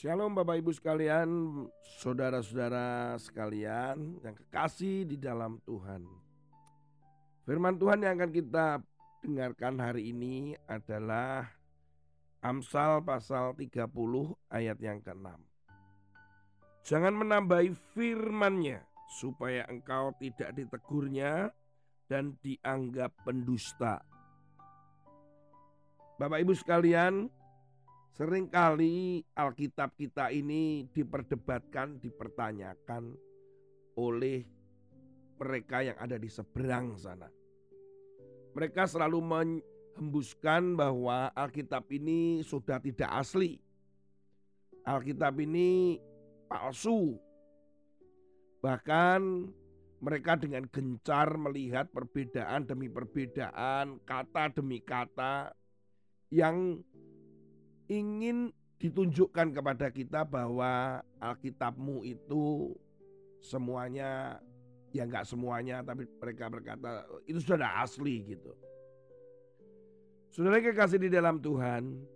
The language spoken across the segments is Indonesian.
Shalom Bapak Ibu sekalian, saudara-saudara sekalian yang kekasih di dalam Tuhan. Firman Tuhan yang akan kita dengarkan hari ini adalah Amsal pasal 30 ayat yang ke-6. Jangan menambahi firman-Nya supaya engkau tidak ditegurnya dan dianggap pendusta. Bapak Ibu sekalian, Seringkali Alkitab kita ini diperdebatkan, dipertanyakan oleh mereka yang ada di seberang sana. Mereka selalu menghembuskan bahwa Alkitab ini sudah tidak asli. Alkitab ini palsu. Bahkan mereka dengan gencar melihat perbedaan demi perbedaan, kata demi kata yang ingin ditunjukkan kepada kita bahwa Alkitabmu itu semuanya ya nggak semuanya tapi mereka berkata itu sudah asli gitu. Saudara kekasih di dalam Tuhan,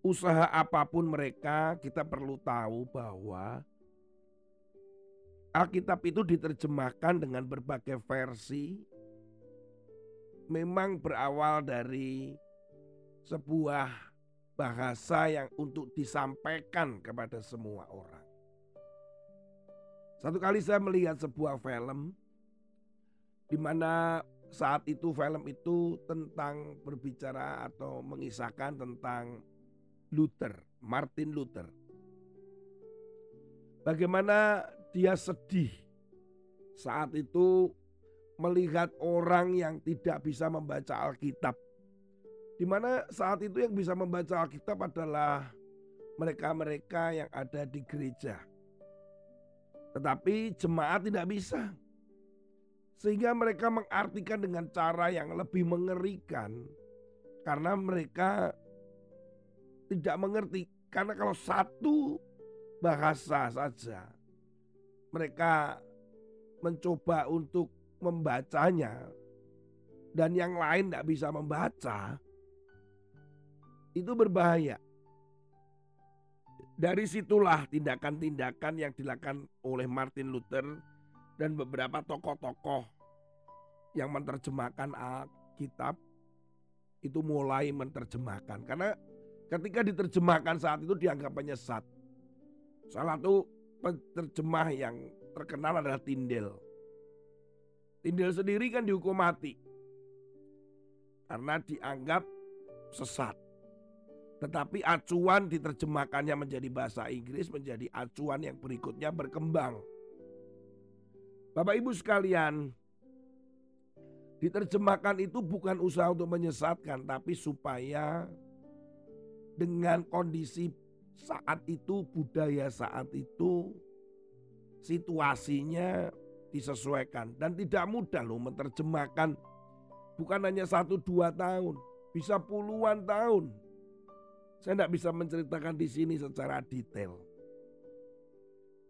usaha apa pun mereka kita perlu tahu bahwa Alkitab itu diterjemahkan dengan berbagai versi memang berawal dari sebuah bahasa yang untuk disampaikan kepada semua orang. Satu kali saya melihat sebuah film di mana saat itu film itu tentang berbicara atau mengisahkan tentang Luther, Martin Luther. Bagaimana dia sedih saat itu melihat orang yang tidak bisa membaca Alkitab di mana saat itu yang bisa membaca Alkitab adalah mereka-mereka yang ada di gereja. Tetapi jemaat tidak bisa. Sehingga mereka mengartikan dengan cara yang lebih mengerikan. Karena mereka tidak mengerti. Karena kalau satu bahasa saja mereka mencoba untuk membacanya dan yang lain tidak bisa membaca, itu berbahaya. Dari situlah tindakan-tindakan yang dilakukan oleh Martin Luther dan beberapa tokoh-tokoh yang menerjemahkan Alkitab itu mulai menerjemahkan. Karena ketika diterjemahkan saat itu dianggap penyesat. Salah satu penerjemah yang terkenal adalah Tindel. Tindel sendiri kan dihukum mati. Karena dianggap sesat. Tetapi acuan diterjemahkannya menjadi bahasa Inggris menjadi acuan yang berikutnya berkembang. Bapak Ibu sekalian, diterjemahkan itu bukan usaha untuk menyesatkan tapi supaya dengan kondisi saat itu, budaya saat itu, situasinya disesuaikan dan tidak mudah loh menerjemahkan bukan hanya satu dua tahun, bisa puluhan tahun saya tidak bisa menceritakan di sini secara detail.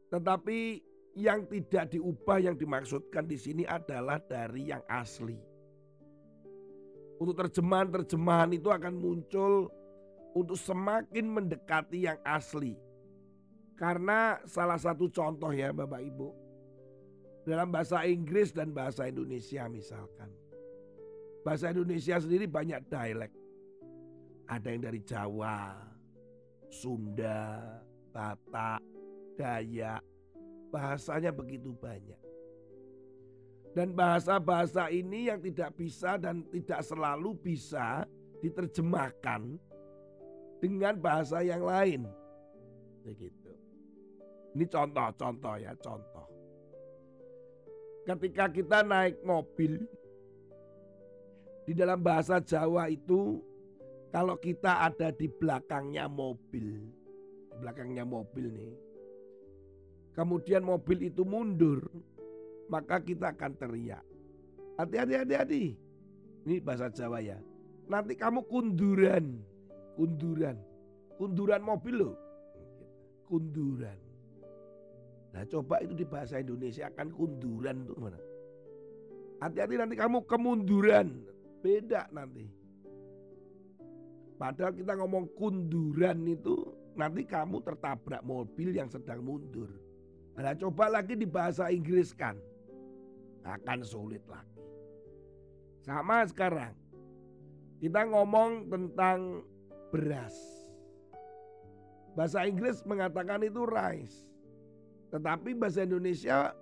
Tetapi yang tidak diubah yang dimaksudkan di sini adalah dari yang asli. Untuk terjemahan-terjemahan itu akan muncul untuk semakin mendekati yang asli. Karena salah satu contoh ya Bapak Ibu. Dalam bahasa Inggris dan bahasa Indonesia misalkan. Bahasa Indonesia sendiri banyak dialek. Ada yang dari Jawa, Sunda, Batak, Dayak. Bahasanya begitu banyak. Dan bahasa-bahasa ini yang tidak bisa dan tidak selalu bisa diterjemahkan dengan bahasa yang lain. Begitu. Ini contoh-contoh ya, contoh. Ketika kita naik mobil di dalam bahasa Jawa itu kalau kita ada di belakangnya mobil, belakangnya mobil nih, kemudian mobil itu mundur, maka kita akan teriak. Hati-hati, hati-hati. Ini bahasa Jawa ya. Nanti kamu kunduran, kunduran, kunduran mobil loh. Kunduran. Nah coba itu di bahasa Indonesia akan kunduran tuh mana? Hati-hati nanti kamu kemunduran. Beda nanti. Padahal kita ngomong kunduran itu nanti kamu tertabrak mobil yang sedang mundur. Nah coba lagi di bahasa Inggris kan. Akan sulit lagi. Sama sekarang. Kita ngomong tentang beras. Bahasa Inggris mengatakan itu rice. Tetapi bahasa Indonesia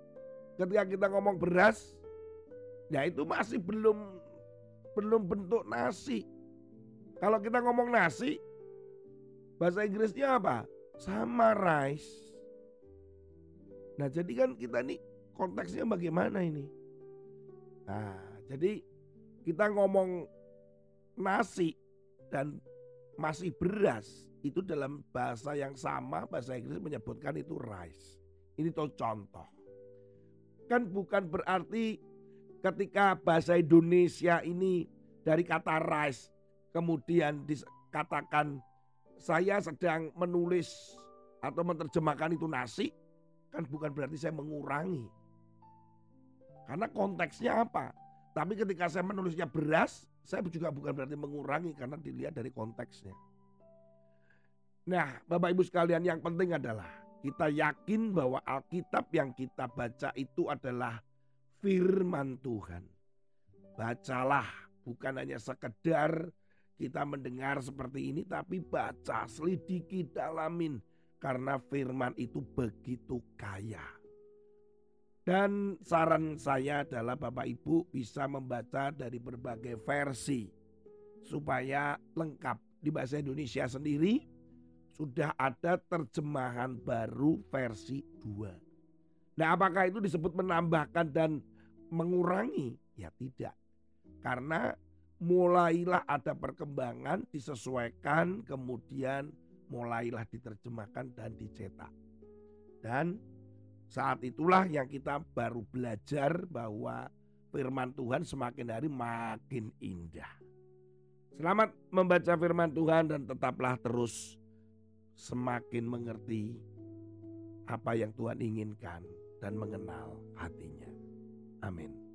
ketika kita ngomong beras, ya itu masih belum belum bentuk nasi. Kalau kita ngomong nasi, bahasa Inggrisnya apa? Sama rice. Nah jadi kan kita nih konteksnya bagaimana ini? Nah jadi kita ngomong nasi dan masih beras itu dalam bahasa yang sama bahasa Inggris menyebutkan itu rice. Ini tuh contoh. Kan bukan berarti ketika bahasa Indonesia ini dari kata rice kemudian dikatakan saya sedang menulis atau menerjemahkan itu nasi kan bukan berarti saya mengurangi. Karena konteksnya apa? Tapi ketika saya menulisnya beras, saya juga bukan berarti mengurangi karena dilihat dari konteksnya. Nah, Bapak Ibu sekalian yang penting adalah kita yakin bahwa Alkitab yang kita baca itu adalah firman Tuhan. Bacalah, bukan hanya sekedar kita mendengar seperti ini tapi baca, selidiki, dalamin karena firman itu begitu kaya. Dan saran saya adalah Bapak Ibu bisa membaca dari berbagai versi supaya lengkap. Di bahasa Indonesia sendiri sudah ada terjemahan baru versi 2. Nah, apakah itu disebut menambahkan dan mengurangi? Ya tidak. Karena mulailah ada perkembangan disesuaikan kemudian mulailah diterjemahkan dan dicetak. Dan saat itulah yang kita baru belajar bahwa firman Tuhan semakin hari makin indah. Selamat membaca firman Tuhan dan tetaplah terus semakin mengerti apa yang Tuhan inginkan dan mengenal hatinya. Amin.